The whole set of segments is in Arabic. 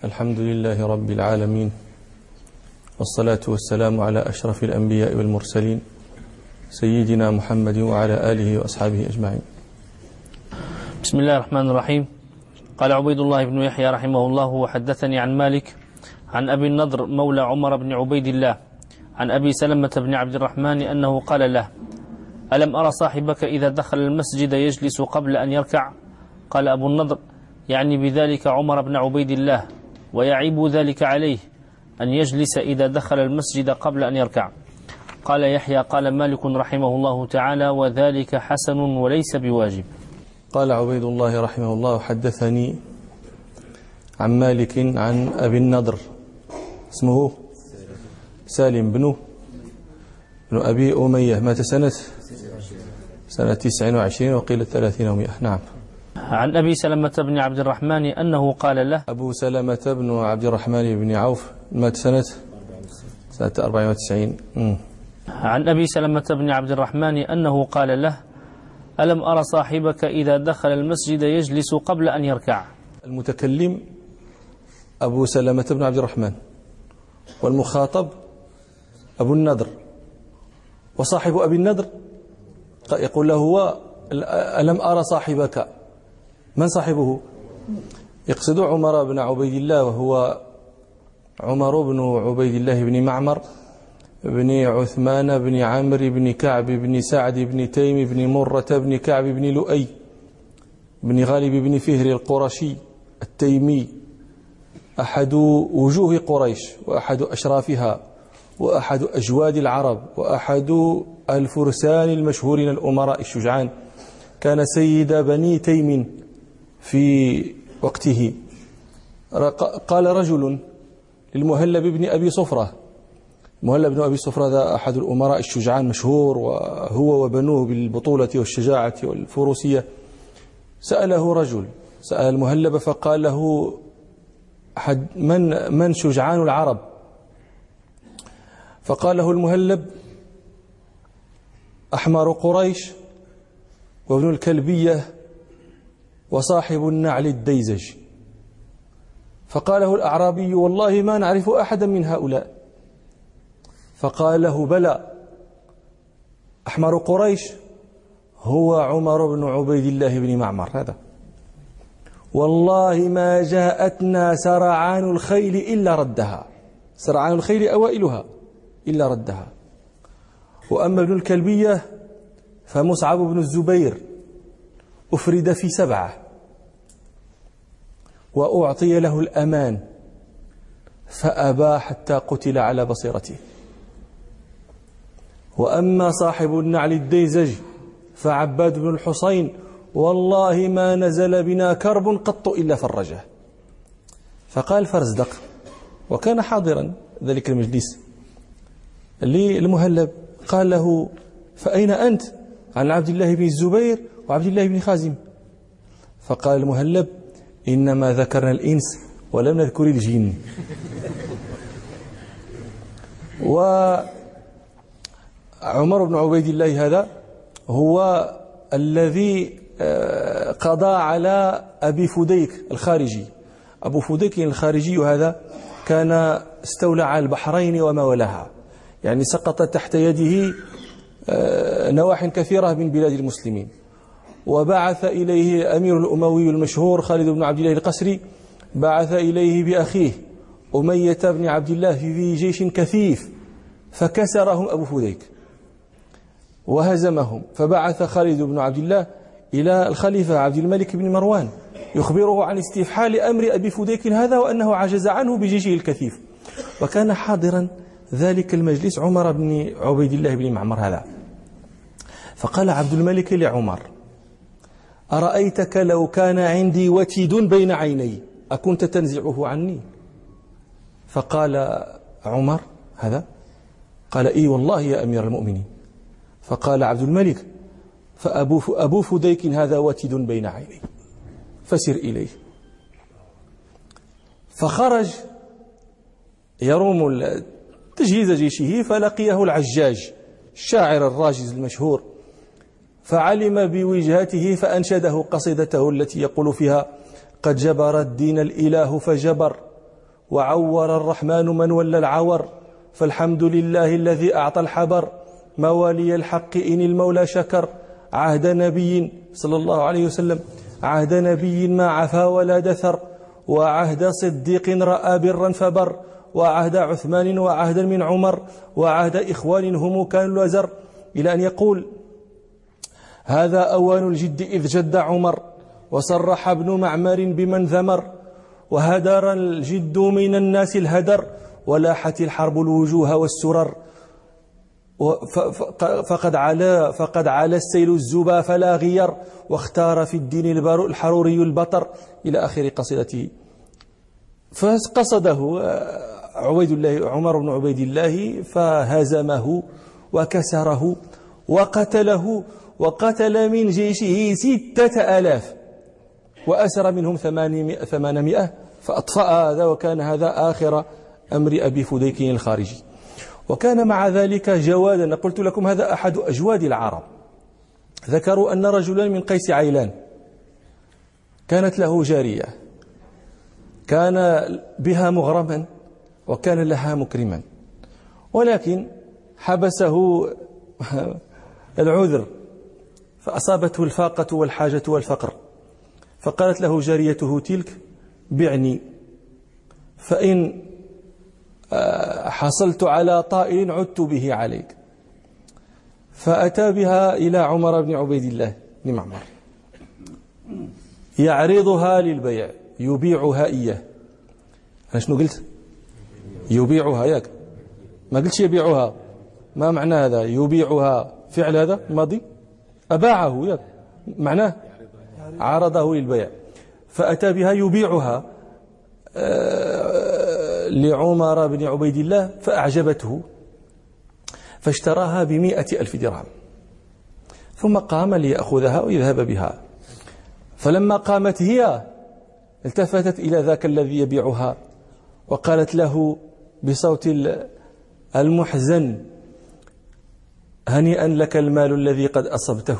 الحمد لله رب العالمين والصلاة والسلام على أشرف الأنبياء والمرسلين سيدنا محمد وعلى آله وأصحابه أجمعين. بسم الله الرحمن الرحيم. قال عبيد الله بن يحيى رحمه الله وحدثني عن مالك عن أبي النضر مولى عمر بن عبيد الله عن أبي سلمة بن عبد الرحمن أنه قال له ألم أرى صاحبك إذا دخل المسجد يجلس قبل أن يركع؟ قال أبو النضر يعني بذلك عمر بن عبيد الله. ويعيب ذلك عليه أن يجلس إذا دخل المسجد قبل أن يركع. قال يحيى قال مالك رحمه الله تعالى وذلك حسن وليس بواجب. قال عبيد الله رحمه الله حدثني عن مالك عن أبي النضر اسمه سالم بن بن أبي أمية مات سنة سنة 29 وقيل 30 ومئة نعم. عن أبي سلمة بن عبد الرحمن أنه قال له أبو سلمة بن عبد الرحمن بن عوف مات سنة سنة 94 مم. عن أبي سلمة بن عبد الرحمن أنه قال له ألم أرى صاحبك إذا دخل المسجد يجلس قبل أن يركع المتكلم أبو سلمة بن عبد الرحمن والمخاطب أبو النضر وصاحب أبي النضر يقول له هو ألم أرى صاحبك من صاحبه؟ يقصد عمر بن عبيد الله وهو عمر بن عبيد الله بن معمر بن عثمان بن عمرو بن كعب بن سعد بن تيم بن مرة بن كعب بن لؤي بن غالب بن فهر القرشي التيمي أحد وجوه قريش وأحد أشرافها وأحد أجواد العرب وأحد الفرسان المشهورين الأمراء الشجعان. كان سيد بني تيم في وقته. قال رجل للمهلب بن أبي صفرة. مهلب بن أبي صفرة هذا أحد الأمراء الشجعان مشهور وهو وبنوه بالبطولة والشجاعة والفروسية. سأله رجل سأل المهلب فقال له أحد من من شجعان العرب؟ فقال له المهلب أحمر قريش وابن الكلبية وصاحب النعل الديزج. فقال له الأعرابي والله ما نعرف أحدا من هؤلاء. فقال له بلى. أحمر قريش هو عمر بن عبيد الله بن معمر. هذا. والله ما جاءتنا سرعان الخيل إلا ردها. سرعان الخيل أوائلها إلا ردها. وأما ابن الكلبية فمصعب بن الزبير أفرد في سبعة. وأعطي له الأمان. فأبى حتى قتل على بصيرته. وأما صاحب النعل الديزج فعباد بن الحصين والله ما نزل بنا كرب قط إلا فرجه. فقال فرزدق وكان حاضرا ذلك المجلس. للمهلب قال له فأين أنت؟ عن عبد الله بن الزبير وعبد الله بن خازم. فقال المهلب إنما ذكرنا الإنس ولم نذكر الجن. وعمر بن عبيد الله هذا هو الذي قضى على أبي فديك الخارجي. أبو فديك الخارجي هذا كان استولى على البحرين وما ولاها. يعني سقط تحت يده نواح كثيرة من بلاد المسلمين. وبعث إليه أمير الأموي المشهور خالد بن عبد الله القسري بعث إليه بأخيه أمية بن عبد الله في جيش كثيف فكسرهم أبو فديك وهزمهم فبعث خالد بن عبد الله إلى الخليفة عبد الملك بن مروان يخبره عن استفحال أمر أبي فديك هذا وأنه عجز عنه بجيشه الكثيف. وكان حاضرا ذلك المجلس عمر بن عبيد الله بن معمر هذا. فقال عبد الملك لعمر أرأيتك لو كان عندي وتد بين عيني؟ أكنت تنزعه عني؟ فقال عمر هذا قال إي والله يا أمير المؤمنين. فقال عبد الملك فأبو أبو فديك هذا وتد بين عيني. فسر إليه. فخرج يروم تجهيز جيشه فلقيه العجاج الشاعر الراجز المشهور. فعلم بوجهته فأنشده قصيدته التي يقول فيها قد جبر الدين الإله فجبر وعور الرحمن من ولى العور فالحمد لله الذي أعطى الحبر موالي الحق إن المولى شكر عهد نبي صلى الله عليه وسلم عهد نبي ما عفا ولا دثر وعهد صديق رأى برا فبر وعهد عثمان وعهدا من عمر وعهد إخوان هم كانوا الوزر إلى أن يقول هذا أوان الجد إذ جد عمر وصرح ابن معمر بمن ذمر وهدر الجد من الناس الهدر ولاحت الحرب الوجوه والسرر فقد على فقد على السيل الزبا فلا غير واختار في الدين الحروري البطر إلى آخر قصيدته فقصده عبيد الله عمر بن عبيد الله فهزمه وكسره وقتله وقتل من جيشه ستة آلاف وأسر منهم ثمانمائة فأطفأ هذا وكان هذا آخر أمر أبي فديك الخارجي. وكان مع ذلك جوادا قلت لكم هذا أحد أجواد العرب. ذكروا أن رجلا من قيس عيلان كانت له جارية كان بها مغرما وكان لها مكرما ولكن حبسه العذر فأصابته الفاقة والحاجة والفقر. فقالت له جاريته تلك بعني. فإن آه، حصلت على طائر عدت به عليك. فأتى بها إلى عمر بن عبيد الله بن معمر. يعرضها للبيع يبيعها إياه أنا شنو قلت؟ يبيعها ياك. ما قلتش يبيعها. ما معنى هذا؟ يبيعها. فعل هذا؟ ماضي؟ أباعه معناه عرضه للبيع. فأتى بها يبيعها آه، لعمر بن عبيد الله فأعجبته فاشتراها بمئة ألف درهم. ثم قام ليأخذها ويذهب بها. فلما قامت هي التفتت إلى ذاك الذي يبيعها وقالت له بصوت المحزن هنيئا لك المال الذي قد أصبته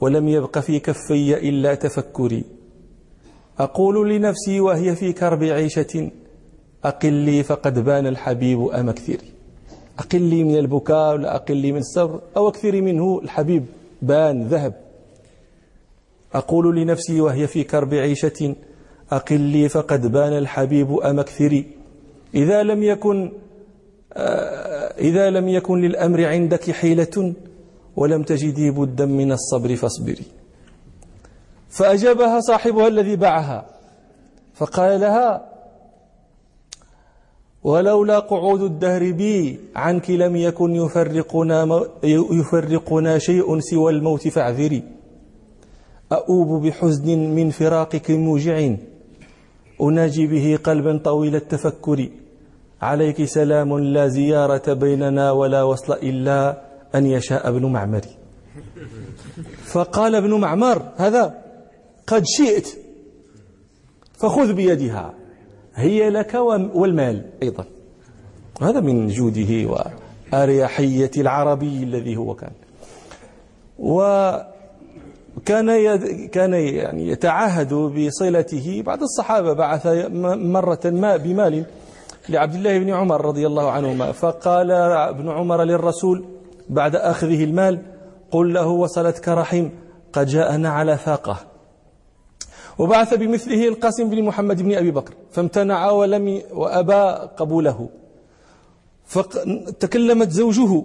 ولم يبق في كفي إلا تفكري. أقول لنفسي وهي في كرب عيشة أقلي فقد بان الحبيب أم أكثري. أقلي من البكاء ولا أقلي من الصبر أو أكثري منه الحبيب بان ذهب. أقول لنفسي وهي في كرب عيشة أقلي فقد بان الحبيب أم أكثري. إذا لم يكن إذا لم يكن للأمر عندك حيلة ولم تجدي بدا من الصبر فاصبري. فأجابها صاحبها الذي باعها فقال لها ولولا قعود الدهر بي عنك لم يكن يفرقنا, يفرقنا شيء سوى الموت فاعذري. أؤوب بحزن من فراقك موجع أناجي به قلبا طويل التفكر. عليك سلام لا زيارة بيننا ولا وصل إلا أن يشاء ابن معمر. فقال ابن معمر هذا قد شئت فخذ بيدها هي لك والمال أيضا. هذا من جوده وأريحية العربي الذي هو كان. وكان كان يعني يتعهد بصلته. بعض الصحابة بعث مرة ما بمال لعبد الله بن عمر رضي الله عنهما. فقال ابن عمر للرسول بعد أخذه المال قل له وصلتك رحم قد جاءنا على فاقة. وبعث بمثله القاسم بن محمد بن أبي بكر فامتنع ولم وأبى قبوله. فتكلمت زوجه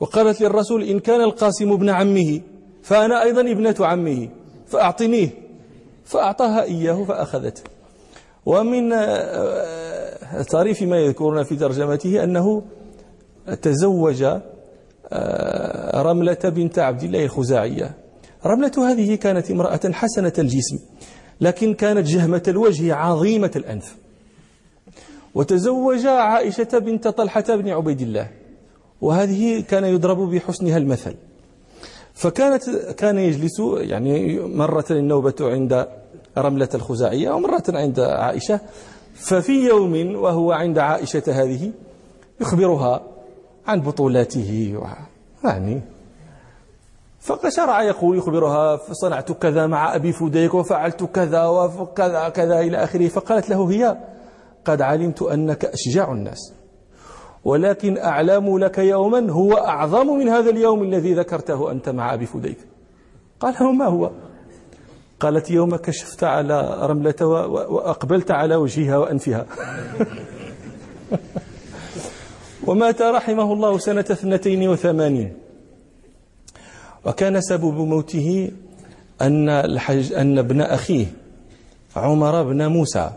وقالت للرسول إن كان القاسم ابن عمه فأنا أيضا ابنة عمه فأعطنيه فأعطاها إياه فأخذته. ومن طريف ما يذكرون في ترجمته أنه تزوج آه، رملة بنت عبد الله الخزاعية. رملة هذه كانت امرأة حسنة الجسم لكن كانت جهمة الوجه عظيمة الأنف. وتزوج عائشة بنت طلحة بن عبيد الله وهذه كان يضرب بحسنها المثل. فكانت كان يجلس يعني مرة النوبة عند رملة الخزاعية ومرة عند عائشة. ففي يوم وهو عند عائشة هذه يخبرها عن بطولاته يعني فشرع يقول يخبرها صنعت كذا مع أبي فديك وفعلت كذا وكذا كذا إلى آخره. فقالت له هي قد علمت أنك أشجع الناس ولكن أعلم لك يوما هو أعظم من هذا اليوم الذي ذكرته أنت مع أبي فديك. قال ما هو؟ قالت يوم كشفت على رملة وأقبلت على وجهها وأنفها. ومات رحمه الله سنة اثنتين وثمانين. وكان سبب موته أن, الحج أن ابن أخيه عمر بن موسى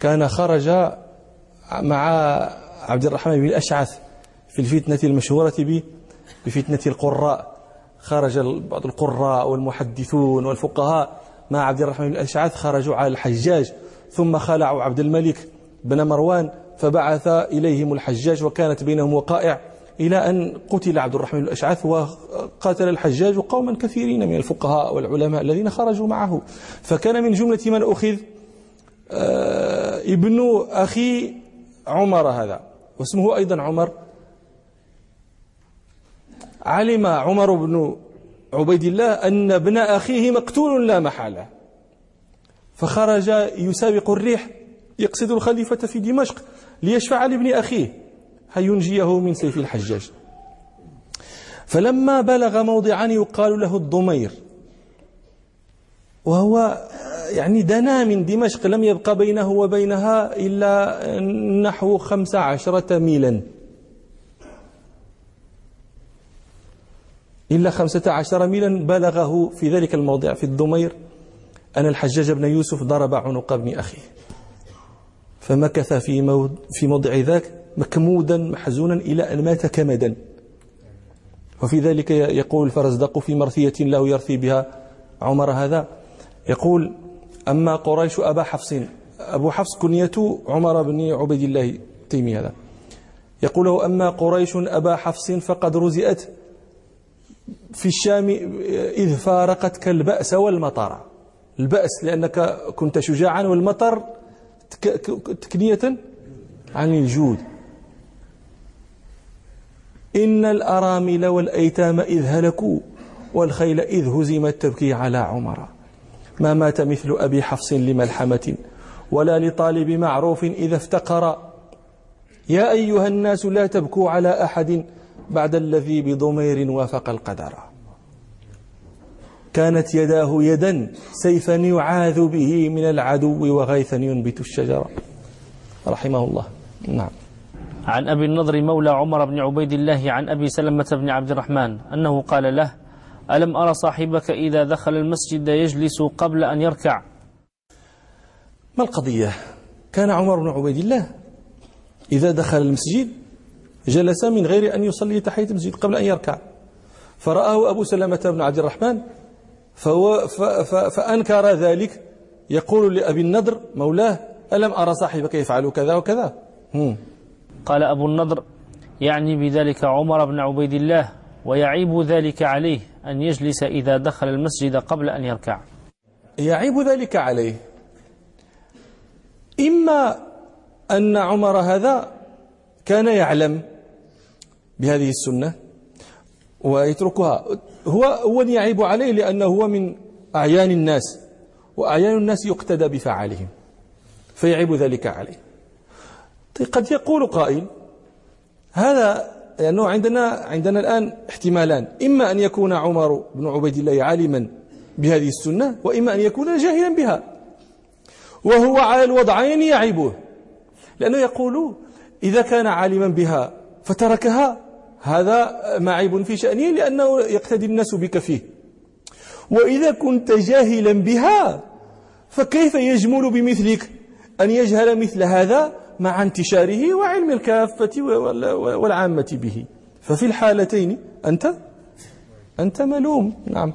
كان خرج مع عبد الرحمن بن الأشعث في الفتنة المشهورة بفتنة القراء. خرج بعض القراء والمحدثون والفقهاء مع عبد الرحمن بن الأشعث خرجوا على الحجاج. ثم خلعوا عبد الملك بن مروان فبعث إليهم الحجاج وكانت بينهم وقائع إلى أن قتل عبد الرحمن الأشعث وقاتل الحجاج قوما كثيرين من الفقهاء والعلماء الذين خرجوا معه. فكان من جملة من أخذ آه، ابن أخي عمر هذا واسمه أيضا عمر. علم عمر بن عبيد الله أن ابن أخيه مقتول لا محالة. فخرج يسابق الريح يقصد الخليفة في دمشق ليشفع لابن أخيه هينجيه من سيف الحجاج. فلما بلغ موضعا يقال له الضمير وهو يعني دنا من دمشق لم يبقى بينه وبينها إلا نحو خمس عشرة ميلا. إلا خمسة عشر ميلا بلغه في ذلك الموضع في الضمير أن الحجاج بن يوسف ضرب عنق ابن أخيه. فمكث في في موضع ذاك مكمودا محزونا إلى أن مات كمدا. وفي ذلك يقول الفرزدق في مرثية له يرثي بها عمر هذا. يقول أما قريش أبا حفص. أبو حفص كنية عمر بن عبيد الله تيمي هذا. يقول أما قريش أبا حفص فقد رزئت في الشام إذ فارقتك البأس والمطر. البأس لأنك كنت شجاعا والمطر تكنية عن الجود. إن الأرامل والأيتام إذ هلكوا والخيل إذ هزمت تبكي على عمر. ما مات مثل أبي حفص لملحمة ولا لطالب معروف إذا افتقر. يا أيها الناس لا تبكوا على أحد بعد الذي بضمير وافق القدر. كانت يداه يدا سيفا يعاذ به من العدو وغيثا ينبت الشجر رحمه الله. نعم. عن أبي النضر مولى عمر بن عبيد الله عن أبي سلمة بن عبد الرحمن أنه قال له ألم أرى صاحبك إذا دخل المسجد يجلس قبل أن يركع؟ ما القضية؟ كان عمر بن عبيد الله إذا دخل المسجد جلس من غير أن يصلي تحية المسجد قبل أن يركع. فرآه أبو سلمة بن عبد الرحمن فهو فأنكر ذلك. يقول لأبي النضر مولاه ألم أرى صاحبك يفعل كذا وكذا؟ هم. قال أبو النضر يعني بذلك عمر بن عبيد الله ويعيب ذلك عليه أن يجلس إذا دخل المسجد قبل أن يركع. يعيب ذلك عليه. إما أن عمر هذا كان يعلم بهذه السنة ويتركها. هو هو يعيب عليه لأنه هو من أعيان الناس وأعيان الناس يقتدى بفعالهم فيعيب ذلك عليه. طيب قد يقول قائل هذا لأنه عندنا عندنا الآن احتمالان إما أن يكون عمر بن عبيد الله عالما بهذه السنة وإما أن يكون جاهلا بها. وهو على الوضعين يعيبه لأنه يقول إذا كان عالما بها فتركها هذا معيب في شأنه لأنه يقتدي الناس بك فيه. وإذا كنت جاهلا بها فكيف يجمل بمثلك أن يجهل مثل هذا مع انتشاره وعلم الكافة والعامة به؟ ففي الحالتين أنت؟ أنت ملوم. نعم.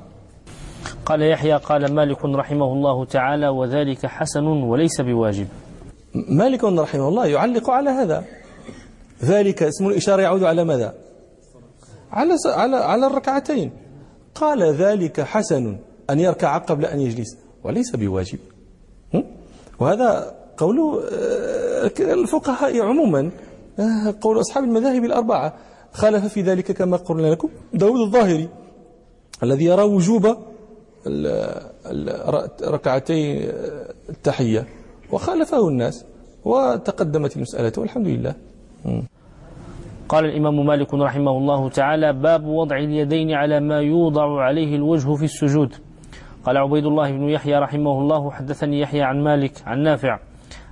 قال يحيى قال مالك رحمه الله تعالى وذلك حسن وليس بواجب. مالك رحمه الله يعلق على هذا. ذلك اسم الإشارة يعود على ماذا؟ على على على الركعتين. قال ذلك حسن أن يركع قبل أن يجلس وليس بواجب. وهذا قول آه، الفقهاء عموما آه، قول أصحاب المذاهب الأربعة. خالف في ذلك كما قلنا لكم داود الظاهري الذي يرى وجوب ركعتي التحية وخالفه الناس وتقدمت المسألة والحمد لله. قال الإمام مالك رحمه الله تعالى باب وضع اليدين على ما يوضع عليه الوجه في السجود قال عبيد الله بن يحيى رحمه الله حدثني يحيى عن مالك عن نافع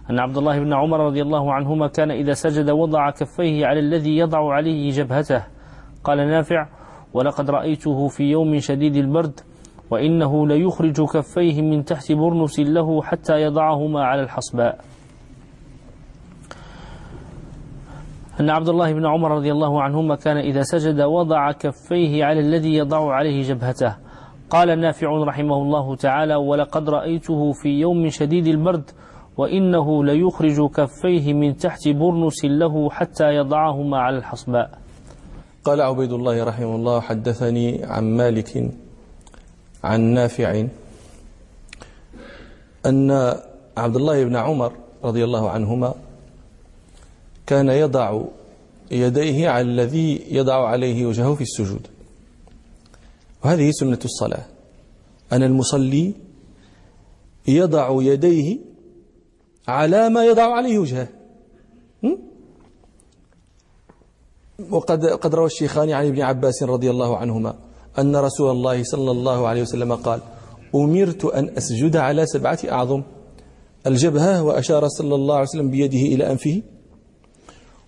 أن عبد الله بن عمر رضي الله عنهما كان إذا سجد وضع كفيه على الذي يضع عليه جبهته. قال نافع ولقد رأيته في يوم شديد البرد وإنه ليخرج كفيه من تحت برنس له حتى يضعهما على الحصباء أن عبد الله بن عمر رضي الله عنهما كان إذا سجد وضع كفيه على الذي يضع عليه جبهته. قال نافع رحمه الله تعالى ولقد رأيته في يوم شديد البرد وإنه ليخرج كفيه من تحت برنس له حتى يضعهما على الحصباء. قال عبيد الله رحمه الله حدثني عن مالك عن نافع أن عبد الله بن عمر رضي الله عنهما كان يضع يديه على الذي يضع عليه وجهه في السجود. وهذه سنة الصلاة. أن المصلي يضع يديه على ما يضع عليه وجهه. وقد قد روى الشيخان عن ابن عباس رضي الله عنهما أن رسول الله صلى الله عليه وسلم قال أمرت أن أسجد على سبعة أعظم. الجبهة وأشار صلى الله عليه وسلم بيده إلى أنفه.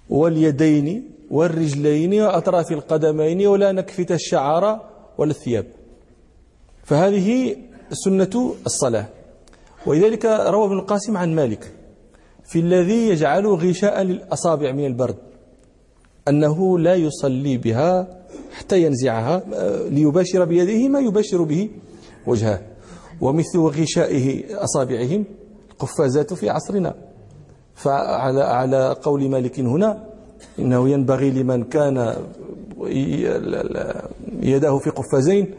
واليدين والرجلين وأطراف القدمين ولا نكفت الشعر ولا الثياب فهذه سنة الصلاة. ولذلك روى ابن القاسم عن مالك. في الذي يجعل غشاء للأصابع من البرد. أنه لا يصلي بها حتى ينزعها ليباشر بيده ما يباشر به وجهه. ومثل غشائه أصابعهم القفازات في عصرنا. فعلى على قول مالك هنا إنه ينبغي لمن كان يداه في قفازين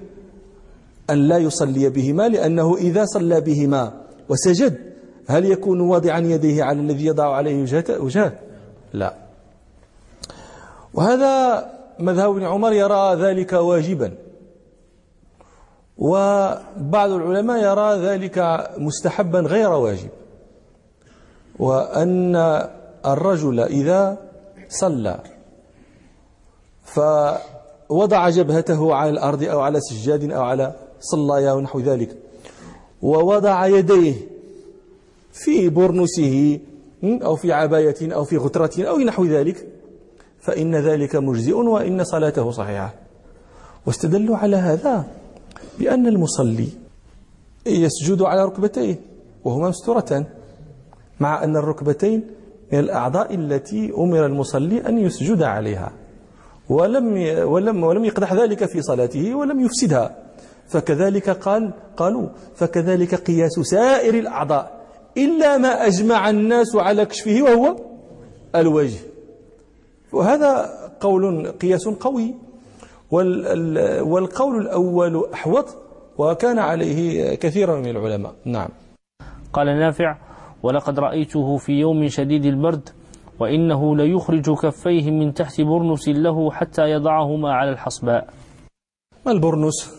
أن لا يصلي بهما لأنه إذا صلى بهما وسجد هل يكون واضعا يديه على الذي يضع عليه وجهه؟ لا. وهذا مذهب ابن عمر يرى ذلك واجبا. وبعض العلماء يرى ذلك مستحبا غير واجب. وأن الرجل إذا صلى فوضع جبهته على الأرض أو على سجاد أو على صلايا ونحو ذلك ووضع يديه في برنسه أو في عباية أو في غترة أو نحو ذلك فإن ذلك مجزئ وإن صلاته صحيحة. واستدلوا على هذا بأن المصلي يسجد على ركبتيه وهما مستورتان. مع أن الركبتين من الأعضاء التي أمر المصلي أن يسجد عليها ولم ولم ولم يقدح ذلك في صلاته ولم يفسدها. فكذلك قال قالوا فكذلك قياس سائر الأعضاء إلا ما أجمع الناس على كشفه وهو الوجه. وهذا قول قياس قوي. والقول الأول أحوط وكان عليه كثير من العلماء. نعم. قال نافع ولقد رأيته في يوم شديد البرد وإنه ليخرج كفيه من تحت برنس له حتى يضعهما على الحصباء. ما البرنس؟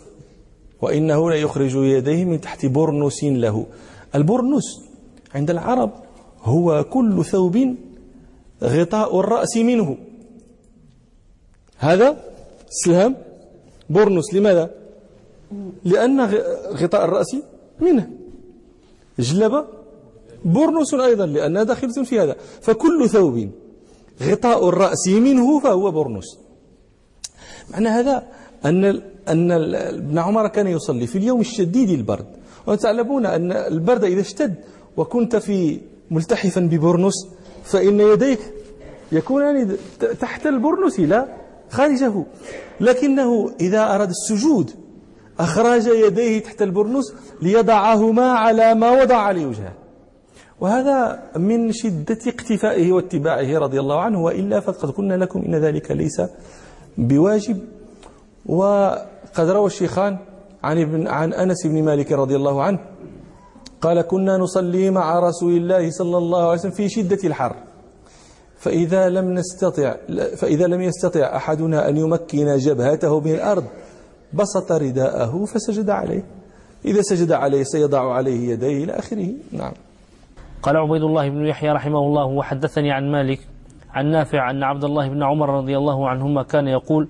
وإنه ليخرج يديه من تحت برنس له. البرنس عند العرب هو كل ثوب غطاء الرأس منه. هذا اسمه برنس لماذا؟ لأن غطاء الرأس منه. جلابة برنس أيضا لأنها داخلة في هذا. فكل ثوب غطاء الرأس منه فهو برنس. معنى هذا أن أن ابن عمر كان يصلي في اليوم الشديد البرد. وتعلمون أن البرد إذا اشتد وكنت في ملتحفا ببرنس فإن يديك يكونان تحت البرنس لا خارجه. لكنه إذا أراد السجود أخرج يديه تحت البرنس ليضعهما على ما وضع عليه وجهه. وهذا من شدة اقتفائه واتباعه رضي الله عنه وإلا فقد قلنا لكم إن ذلك ليس بواجب. وقد روى الشيخان عن, ابن عن أنس بن مالك رضي الله عنه قال كنا نصلي مع رسول الله صلى الله عليه وسلم في شدة الحر فإذا لم نستطع فإذا لم يستطع أحدنا أن يمكن جبهته من الأرض بسط رداءه فسجد عليه. إذا سجد عليه سيضع عليه يديه إلى آخره. نعم. قال عبيد الله بن يحيى رحمه الله وحدثني عن مالك عن نافع أن عبد الله بن عمر رضي الله عنهما كان يقول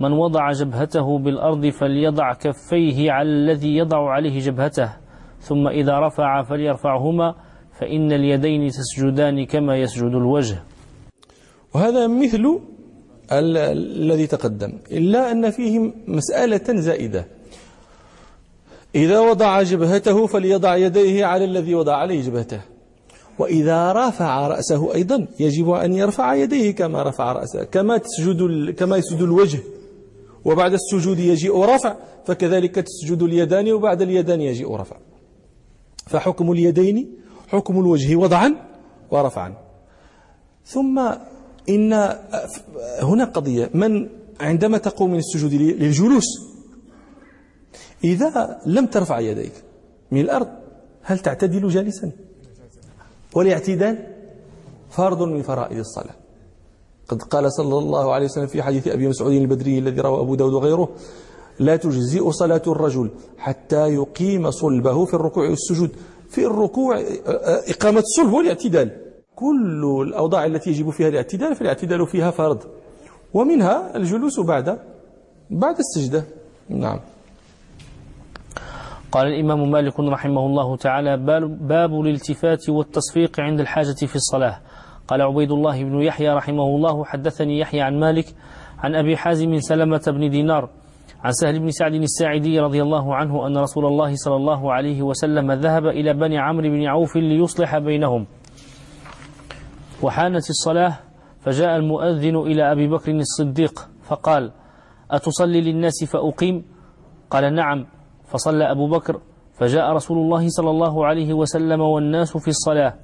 من وضع جبهته بالأرض فليضع كفيه على الذي يضع عليه جبهته ثم إذا رفع فليرفعهما فإن اليدين تسجدان كما يسجد الوجه. وهذا مثل الذي تقدم إلا أن فيه مسألة زائدة. إذا وضع جبهته فليضع يديه على الذي وضع عليه جبهته. وإذا رفع رأسه أيضا يجب أن يرفع يديه كما رفع رأسه كما تسجد كما يسجد الوجه. وبعد السجود يجيء رفع فكذلك تسجد اليدان وبعد اليدان يجيء رفع. فحكم اليدين حكم الوجه وضعا ورفعا. ثم إن هنا قضية من عندما تقوم من السجود للجلوس إذا لم ترفع يديك من الأرض هل تعتدل جالسا؟ والاعتدال فرض من فرائض الصلاة. قد قال صلى الله عليه وسلم في حديث أبي مسعود البدري الذي روى أبو داود وغيره لا تجزئ صلاة الرجل حتى يقيم صلبه في الركوع والسجود. في الركوع إقامة الصلب والاعتدال. كل الأوضاع التي يجب فيها الاعتدال فالاعتدال فيها فرض. ومنها الجلوس بعد بعد السجدة. نعم. قال الإمام مالك رحمه الله تعالى باب الالتفات والتصفيق عند الحاجة في الصلاة. قال عبيد الله بن يحيى رحمه الله حدثني يحيى عن مالك عن أبي حازم سلمة بن دينار عن سهل بن سعد الساعدي رضي الله عنه أن رسول الله صلى الله عليه وسلم ذهب إلى بني عمرو بن عوف ليصلح بينهم. وحانت الصلاة فجاء المؤذن إلى أبي بكر الصديق فقال أتصلي للناس فأقيم؟ قال نعم. فصلى أبو بكر فجاء رسول الله صلى الله عليه وسلم والناس في الصلاة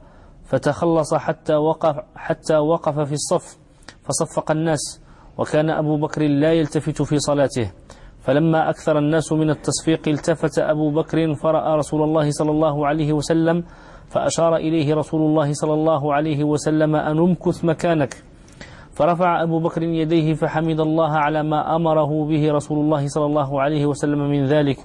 فتخلص حتى وقف, حتى وقف في الصف فصفق الناس وكان أبو بكر لا يلتفت في صلاته. فلما أكثر الناس من التصفيق التفت أبو بكر فرأى رسول الله صلى الله عليه وسلم فأشار إليه رسول الله صلى الله عليه وسلم أن امكث مكانك. فرفع أبو بكر يديه فحمد الله على ما أمره به رسول الله صلى الله عليه وسلم من ذلك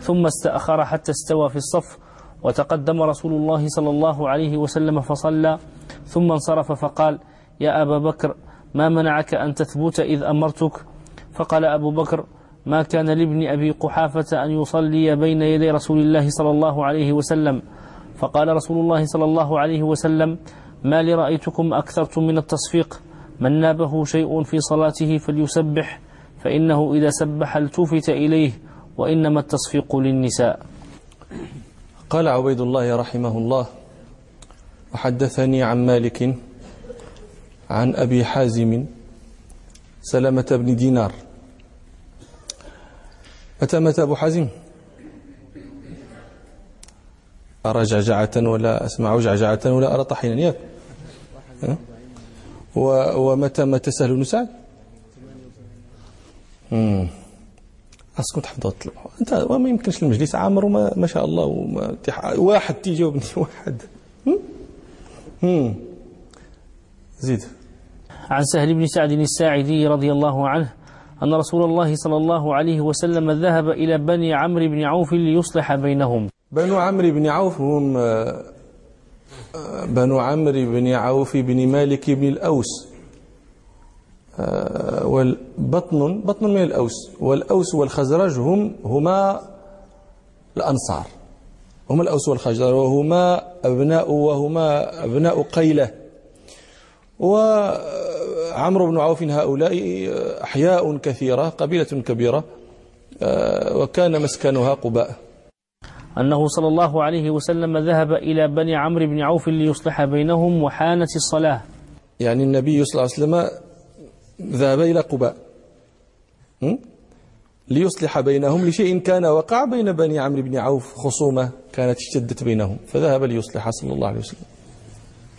ثم استأخر حتى استوى في الصف وتقدم رسول الله صلى الله عليه وسلم فصلى ثم انصرف فقال يا أبا بكر ما منعك أن تثبت إذ أمرتك؟ فقال أبو بكر ما كان لابن أبي قحافة أن يصلي بين يدي رسول الله صلى الله عليه وسلم؟ فقال رسول الله صلى الله عليه وسلم ما لرأيتكم أكثرتم من التصفيق. من نابه شيء في صلاته فليسبح فإنه إذا سبح التفت إليه وإنما التصفيق للنساء. قال عبيد الله رحمه الله وحدثني عن مالك عن أبي حازم سلمة بن دينار. متى مات أبو حازم؟ أرى جعجعة ولا أسمع جعجعة ولا أرى طحينا. ياك. ومتى متى سهل بن سعد أسكت حفظت أنت وما يمكنش المجلس عامر وما ما شاء الله وما واحد تيجاوبني واحد. هم. زيد. عن سهل بن سعد الساعدي رضي الله عنه أن رسول الله صلى الله عليه وسلم ذهب إلى بني عمرو بن عوف ليصلح بينهم. بنو عمرو بن عوف هم بنو عمرو بن عوف بن مالك بن الأوس. آه، والبطن بطن من الأوس. والأوس والخزرج هم هما الأنصار. هم الأوس والخزرج وهما أبناء وهما أبناء قيلة. وعمرو بن عوف هؤلاء أحياء كثيرة قبيلة كبيرة. آه، وكان مسكنها قباء. أنه صلى الله عليه وسلم ذهب إلى بني عمرو بن عوف ليصلح بينهم وحانت الصلاة. يعني النبي صلى الله عليه وسلم ذهب إلى قباء. ليصلح بينهم لشيء كان وقع بين بني عمرو بن عوف خصومة كانت اشتدت بينهم فذهب ليصلح صلى الله عليه وسلم.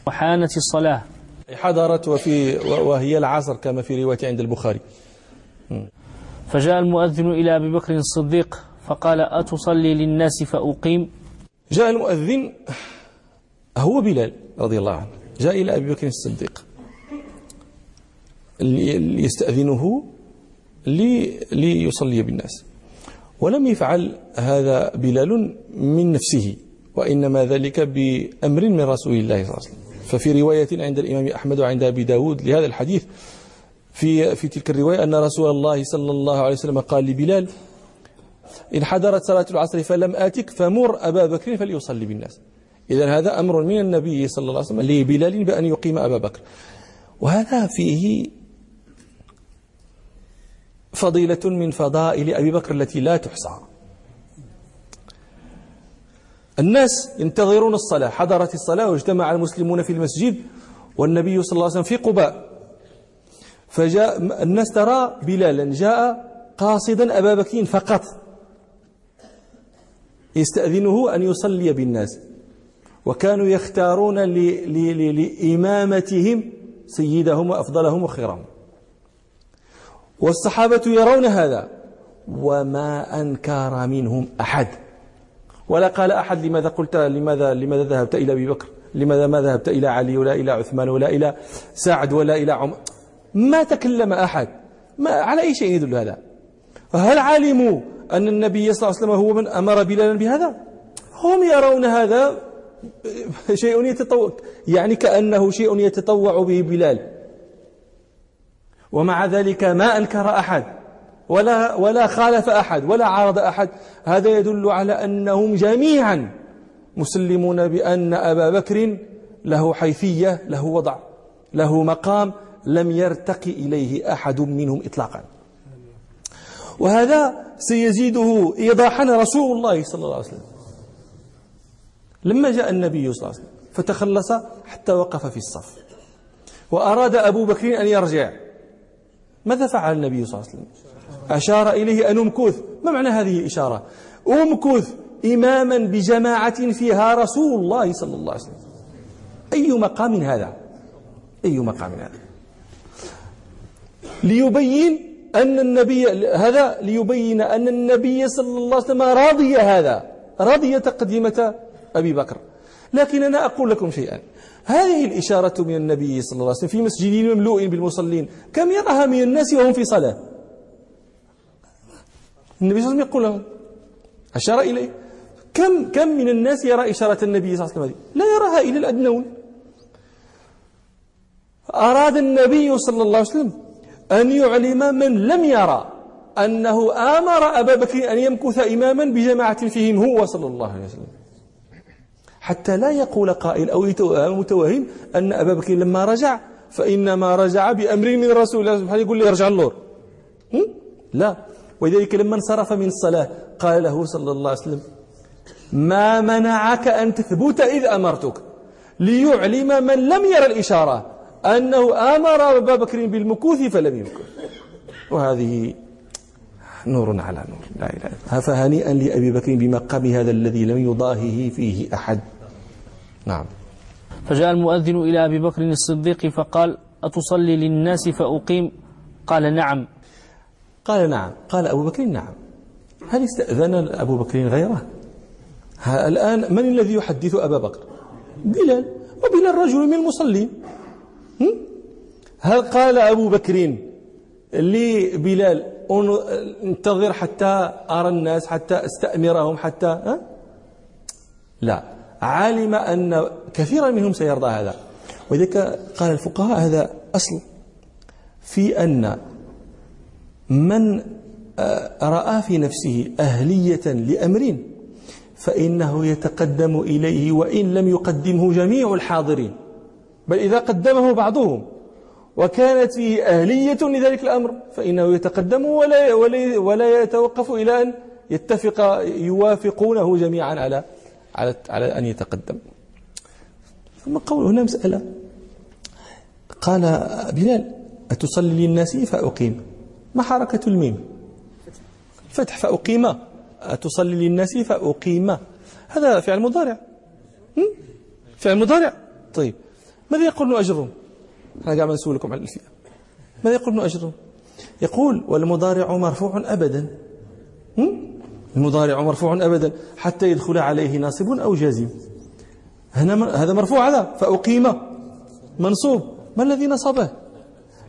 وحانت الصلاة. حضرت وفي وهي العصر كما في رواية عند البخاري. فجاء المؤذن إلى أبي بكر الصديق فقال أتصلي للناس فأقيم. جاء المؤذن هو بلال رضي الله عنه جاء إلى أبي بكر الصديق ليستأذنه ليصلي بالناس. ولم يفعل هذا بلال من نفسه وإنما ذلك بأمر من رسول الله صلى الله عليه وسلم. ففي رواية عند الإمام أحمد وعند أبي داود لهذا الحديث في, في تلك الرواية أن رسول الله صلى الله عليه وسلم قال لبلال إن حضرت صلاة العصر فلم آتك فمر أبا بكر فليصلي بالناس. إذا هذا أمر من النبي صلى الله عليه وسلم لبلال بأن يقيم أبا بكر. وهذا فيه فضيلة من فضائل أبي بكر التي لا تحصى. الناس ينتظرون الصلاة حضرت الصلاة واجتمع المسلمون في المسجد والنبي صلى الله عليه وسلم في قباء. فجاء الناس ترى بلالا جاء قاصدا أبا بكر فقط. يستأذنه أن يصلي بالناس. وكانوا يختارون لإمامتهم سيدهم وأفضلهم وخيرهم. والصحابة يرون هذا وما أنكر منهم أحد. ولا قال أحد لماذا قلت لماذا لماذا ذهبت إلى أبي بكر؟ لماذا ما ذهبت إلى علي ولا إلى عثمان ولا إلى سعد ولا إلى عمر؟ ما تكلم أحد. ما على أي شيء يدل هذا؟ هل علموا أن النبي صلى الله عليه وسلم هو من أمر بلالا بهذا. هم يرون هذا شيء يتطوع يعني كأنه شيء يتطوع به بلال. ومع ذلك ما أنكر أحد ولا ولا خالف أحد ولا عارض أحد. هذا يدل على أنهم جميعا مسلمون بأن أبا بكر له حيثية له وضع له مقام لم يرتقي إليه أحد منهم إطلاقا. وهذا سيزيده إيضاحا رسول الله صلى الله عليه وسلم. لما جاء النبي صلى الله عليه وسلم فتخلص حتى وقف في الصف. وأراد أبو بكر أن يرجع. ماذا فعل النبي صلى الله عليه وسلم؟ أشار إليه أن أمكث. ما معنى هذه الإشارة؟ أمكث إماما بجماعة فيها رسول الله صلى الله عليه وسلم. أي مقام هذا؟ أي مقام هذا؟ ليبين أن النبي هذا ليبين أن النبي صلى الله عليه وسلم راضي هذا راضي تقديمة أبي بكر. لكن أنا أقول لكم شيئا. هذه الإشارة من النبي صلى الله عليه وسلم في مسجد مملوء بالمصلين. كم يراها من الناس وهم في صلاة؟ النبي صلى الله عليه وسلم يقول لهم أشار إليه. كم كم من الناس يرى إشارة النبي صلى الله عليه وسلم؟ لا يراها إلا الأدنون. أراد النبي صلى الله عليه وسلم أن يعلم من لم يرى أنه آمر أبا بكر أن يمكث إماما بجماعة فيهم هو صلى الله عليه وسلم. حتى لا يقول قائل أو متوهم أن أبا بكر لما رجع فإنما رجع بأمر من رسول الله سبحانه يقول لي ارجع اللور لا. ولذلك لما انصرف من الصلاة قال له صلى الله عليه وسلم ما منعك أن تثبت إذ أمرتك ليعلم من لم يرى الإشارة؟ أنه أمر أبا بكر بالمكوث فلم يمكث. وهذه نور على نور لا إله إلا فهنيئا لأبي بكر بمقام هذا الذي لم يضاهه فيه أحد؟ نعم. فجاء المؤذن إلى أبي بكر الصديق فقال أتصلي للناس فأقيم؟ قال نعم. قال نعم. قال أبو بكر نعم. هل استأذن أبو بكر غيره؟ الآن من الذي يحدث أبا بكر؟ بلال. وبلال رجل من المصلين. هل قال أبو بكر لبلال انتظر حتى أرى الناس حتى أستأمرهم حتى ها؟ لا. علم أن كثيرا منهم سيرضى هذا. ولذلك قال الفقهاء هذا أصل في أن من آه، رأى في نفسه أهلية لأمر فإنه يتقدم إليه وإن لم يقدمه جميع الحاضرين. بل إذا قدمه بعضهم. وكانت فيه أهلية لذلك الأمر فإنه يتقدم ولا, ولا, ولا يتوقف إلى أن يتفق يوافقونه جميعا على على على أن يتقدم. ثم قول هنا مسألة. قال بلال أتصلي للناس فأقيم. ما حركة الميم؟ فتح فأقيم. أتصلي للناس فأقيم. هذا فعل مضارع. فعل مضارع. طيب. ماذا يقول ابن أجرهم أنا قاعد نسولكم على الألفية ماذا يقول ابن أجرهم يقول والمضارع مرفوع أبدا. المضارع مرفوع أبدا حتى يدخل عليه ناصب أو جازم. هنا هذا مرفوع هذا فأقيم منصوب. ما الذي نصبه؟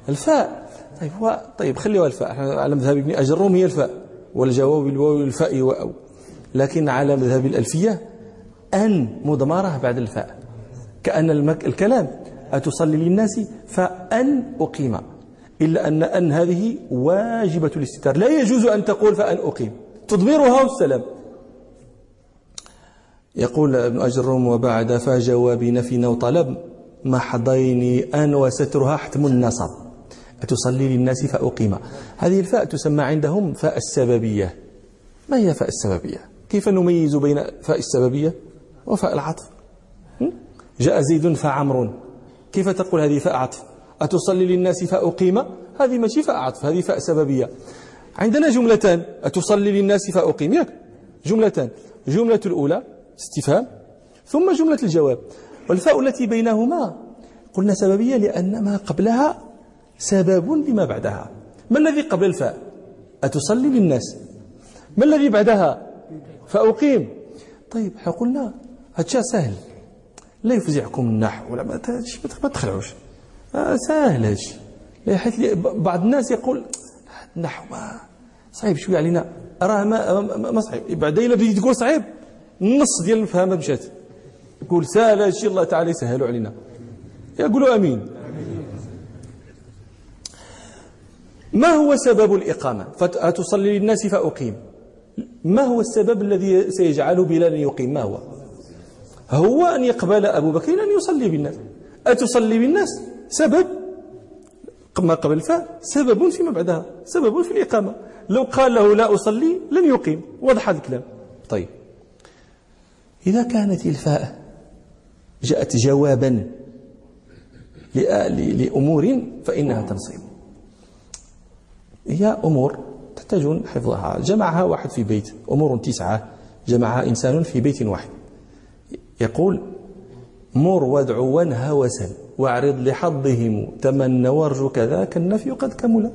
الفاء. طيب هو طيب خليها الفاء. على مذهب ابن أجرهم هي الفاء. والجواب بالواو والفاء وأو لكن على مذهب الألفية أن مضمرة بعد الفاء. كأن. الكلام. أتصلي للناس فأن أقيم. إلا أن أن هذه واجبة الاستتار. لا يجوز أن تقول فأن أقيم. تضمرها والسلام. يقول ابن أجرم وبعد فجواب نفي وطلب محضين أن وسترها حتم النصب. أتصلي للناس فأقيم. هذه الفاء تسمى عندهم فاء السببية. ما هي فاء السببية؟ كيف نميز بين فاء السببية وفاء العطف؟ جاء زيد فعمر. كيف تقول هذه فاء عطف أتصلي للناس فأقيم؟ هذه ماشي فاء عطف هذه فاء سببية. عندنا جملتان أتصلي للناس فأقيم. ياك جملتان. جملة الأولى استفهام. ثم جملة الجواب. والفاء التي بينهما قلنا سببية لأن ما قبلها سبب لما بعدها. ما الذي قبل الفاء؟ أتصلي للناس. ما الذي بعدها؟ فأقيم. طيب قلنا هذا سهل. لا يفزعكم النحو ولا ما تخلعوش. آه سهل هذا حيث بعض الناس يقول النحو ما صعيب شوية علينا. راه ما, ما صعيب. بعدين إلا بديت تقول صعيب النص ديال المفهمه مشات. يقول سهل هذا الشيء الله تعالى يسهلوا علينا. يقولوا آمين. ما هو سبب الإقامة؟ فتصلي للناس فأقيم. ما هو السبب الذي سيجعل بلالا يقيم؟ ما هو؟ هو أن يقبل أبو بكر أن يصلي بالناس. أتصلي بالناس؟ سبب. ما قبل الفاء سبب فيما بعدها سبب في الإقامة. لو قال له لا أصلي لن يقيم. وضح هذا الكلام. طيب. إذا كانت الفاء جاءت جوابا لأمور فإنها تنصب هي أمور تحتاجون حفظها. جمعها واحد في بيت. أمور تسعة. جمعها إنسان في بيت واحد. يقول مر وادع وانهى وسل واعرض لحظهم تمنى وارجو كذاك النفي قد كمل.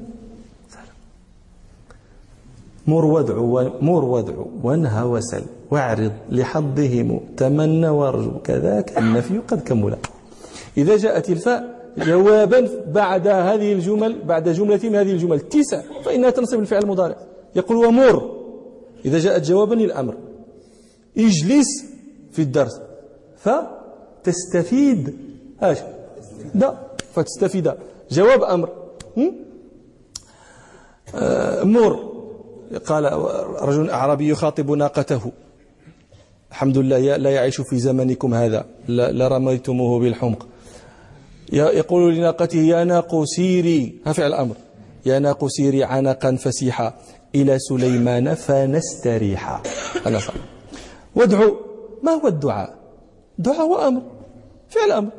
مر وادع مر وادع وانهى وسل واعرض لحظهم تمنى وارجو كذاك النفي قد كمل. إذا جاءت الفاء جوابا بعد هذه الجمل بعد جملة من هذه الجمل تسع فإنها تنصب الفعل المضارع. يقول ومر. إذا جاءت جوابا للأمر اجلس في الدرس. فتستفيد. إيش؟ دا فتستفيد. جواب آه، مر قال رجل أعرابي يخاطب ناقته. الحمد لله لا يعيش في زمنكم هذا. لرميتموه بالحمق. يقول لناقته يا ناق سيري. فعل الأمر يا ناق سيري عنقا فسيحا. إلى سليمان فنستريحا. أنا وادعو. ما هو الدعاء؟ دعاء وأمر فعل أمر.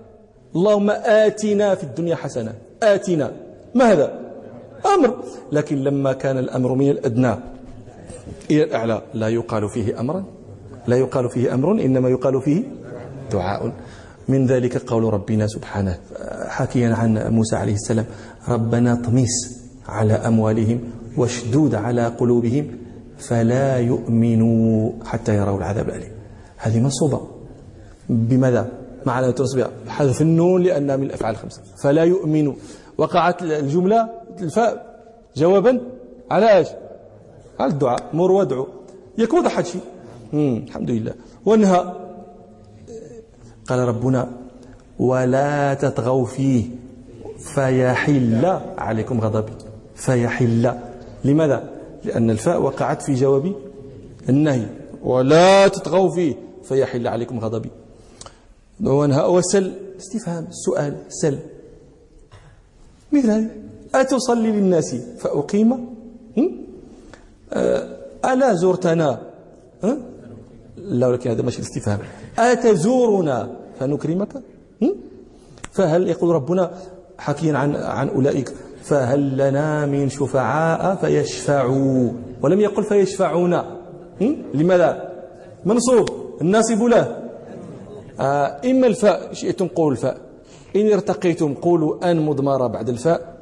اللهم آتنا في الدنيا حسنة. آتنا. ما هذا؟ أمر. لكن لما كان الأمر من الأدنى إلى الأعلى لا يقال فيه أمرا. لا يقال فيه أمر إنما يقال فيه دعاء. من ذلك قول ربنا سبحانه حكيا عن موسى عليه السلام ربنا طميس على أموالهم واشدود على قلوبهم فلا يؤمنوا حتى يروا العذاب الأليم. هذه منصوبة. بماذا؟ مع علامة النصب حذف النون لأنها من الأفعال الخمسة. فلا يؤمنوا وقعت الجملة الفاء جوابا على إيش؟ على الدعاء. مر وادعو يكون واضح شيء. الحمد لله. وانهى. قال ربنا ولا تطغوا فيه. فيحل عليكم غضبي. فيحل. لماذا؟ لأن الفاء وقعت في جواب النهي. ولا تطغوا فيه. فيحل عليكم غضبي. وانهى وسل استفهام. سؤال. سل. مثل أتصلي للناس فأقيم؟ أه، ألا زرتنا؟ لا ولكن هذا ماشي الاستفهام. أتزورنا فنكرمك؟ فهل يقول ربنا حكيا عن عن أولئك فهل لنا من شفعاء فيشفعوا؟ ولم يقل فيشفعون. لماذا؟ منصوب. الناصب له. آه إما الفاء شئتم قولوا الفاء. إن ارتقيتم قولوا أن مضمرة بعد الفاء.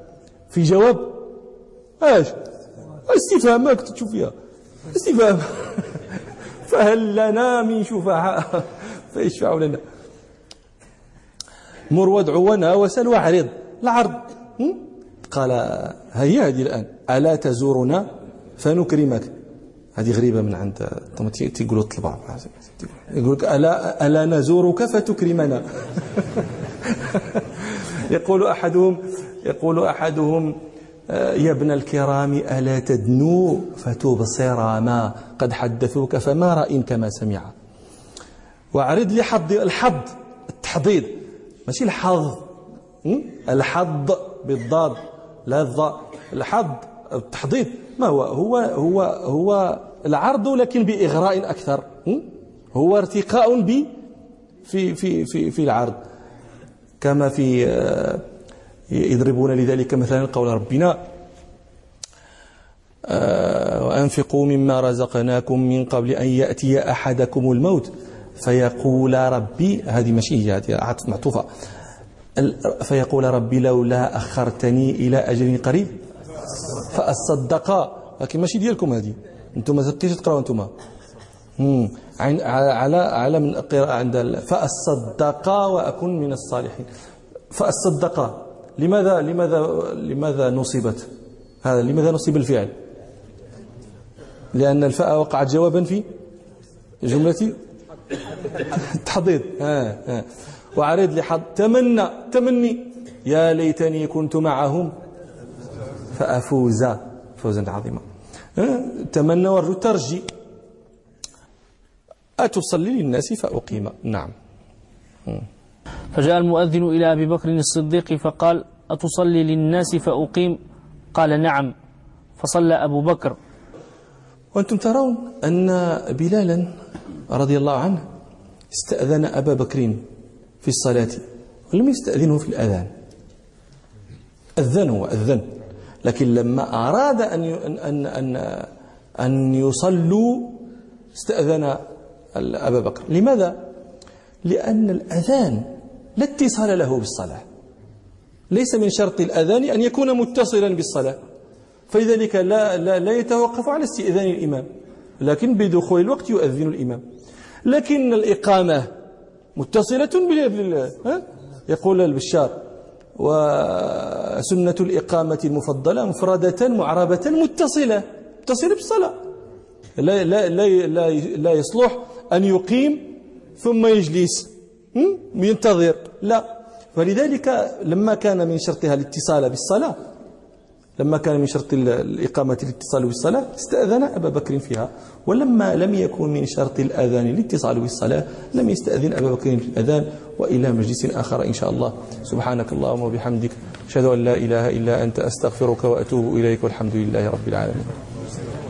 في جواب إيش؟ استفهام ما كنت تشوف فيها. استفهام. فهل لنا من شفعاء؟ فيشفعوا لنا. مر وادعو ونهى وسل واعرض العرض. قال هيا هذه الآن. ألا تزورنا؟ فنكرمك. هذه غريبة من عند تيقولوا الطلبة يقول لك ألا, ألا نزورك فتكرمنا. يقول أحدهم يقول أحدهم آه، يا ابن الكرام ألا تدنو فتبصر ما قد حدثوك فما رأين كما سمع. وأعرض لي حظ الحظ التحضيض ماشي الحظ الحظ بالضاد لا الضاء. الحظ التحضيض ما هو؟ هو هو هو العرض لكن بإغراء أكثر. هو ارتقاء ب في في في في العرض. كما في آه، يضربون لذلك مثلا قول ربنا آه، وأنفقوا مما رزقناكم من قبل أن يأتي أحدكم الموت. فيقول ربي هذه ماشي هي هذه معطوفة. فيقول ربي لولا أخرتني إلى أجل قريب. فأصدق لكن ماشي ديالكم هذه. أنتم ما تقراوا أنتم. على على من القراءة عند فأصدق وأكون من الصالحين. فأصدق. لماذا لماذا لماذا نصبت هذا لماذا نصب الفعل؟ لأن الفاء وقعت جوابا في جملة ها ها وعرض لحظ تمنى تمني. يا ليتني كنت معهم. فأفوز. فوزا عظيما. تمنى ورجو ترجي أتصلي للناس فأقيم. نعم. فجاء المؤذن إلى أبي بكر الصديق فقال أتصلي للناس فأقيم؟ قال نعم. فصلى أبو بكر. وأنتم ترون أن بلالا رضي الله عنه استأذن أبا بكر في الصلاة ولم يستأذنه في الأذان. أذن. وأذن لكن لما أراد أن أن أن أن يصلوا استأذن أبا بكر. لماذا؟ لأن الأذان لا اتصال له بالصلاة. ليس من شرط الأذان أن يكون متصلا بالصلاة. فلذلك لا, لا, لا يتوقف على استئذان الإمام. لكن بدخول الوقت يؤذن الإمام. لكن الإقامة متصلة بال يقول البشار. وسنة الإقامة المفضلة مفردة معربة متصلة. متصلة بالصلاة. لا, لا, لا, لا, لا يصلح أن يقيم ثم يجلس. ينتظر. لا. فلذلك لما كان من شرطها الاتصال بالصلاة لما كان من شرط الإقامة الاتصال بالصلاة استأذن أبا بكر فيها. ولما لم يكن من شرط الأذان الاتصال بالصلاة لم يستأذن أبا بكر في الأذان وإلى مجلس آخر إن شاء الله. سبحانك اللهم وبحمدك أشهد أن لا إله إلا أنت أستغفرك وأتوب إليك والحمد لله رب العالمين.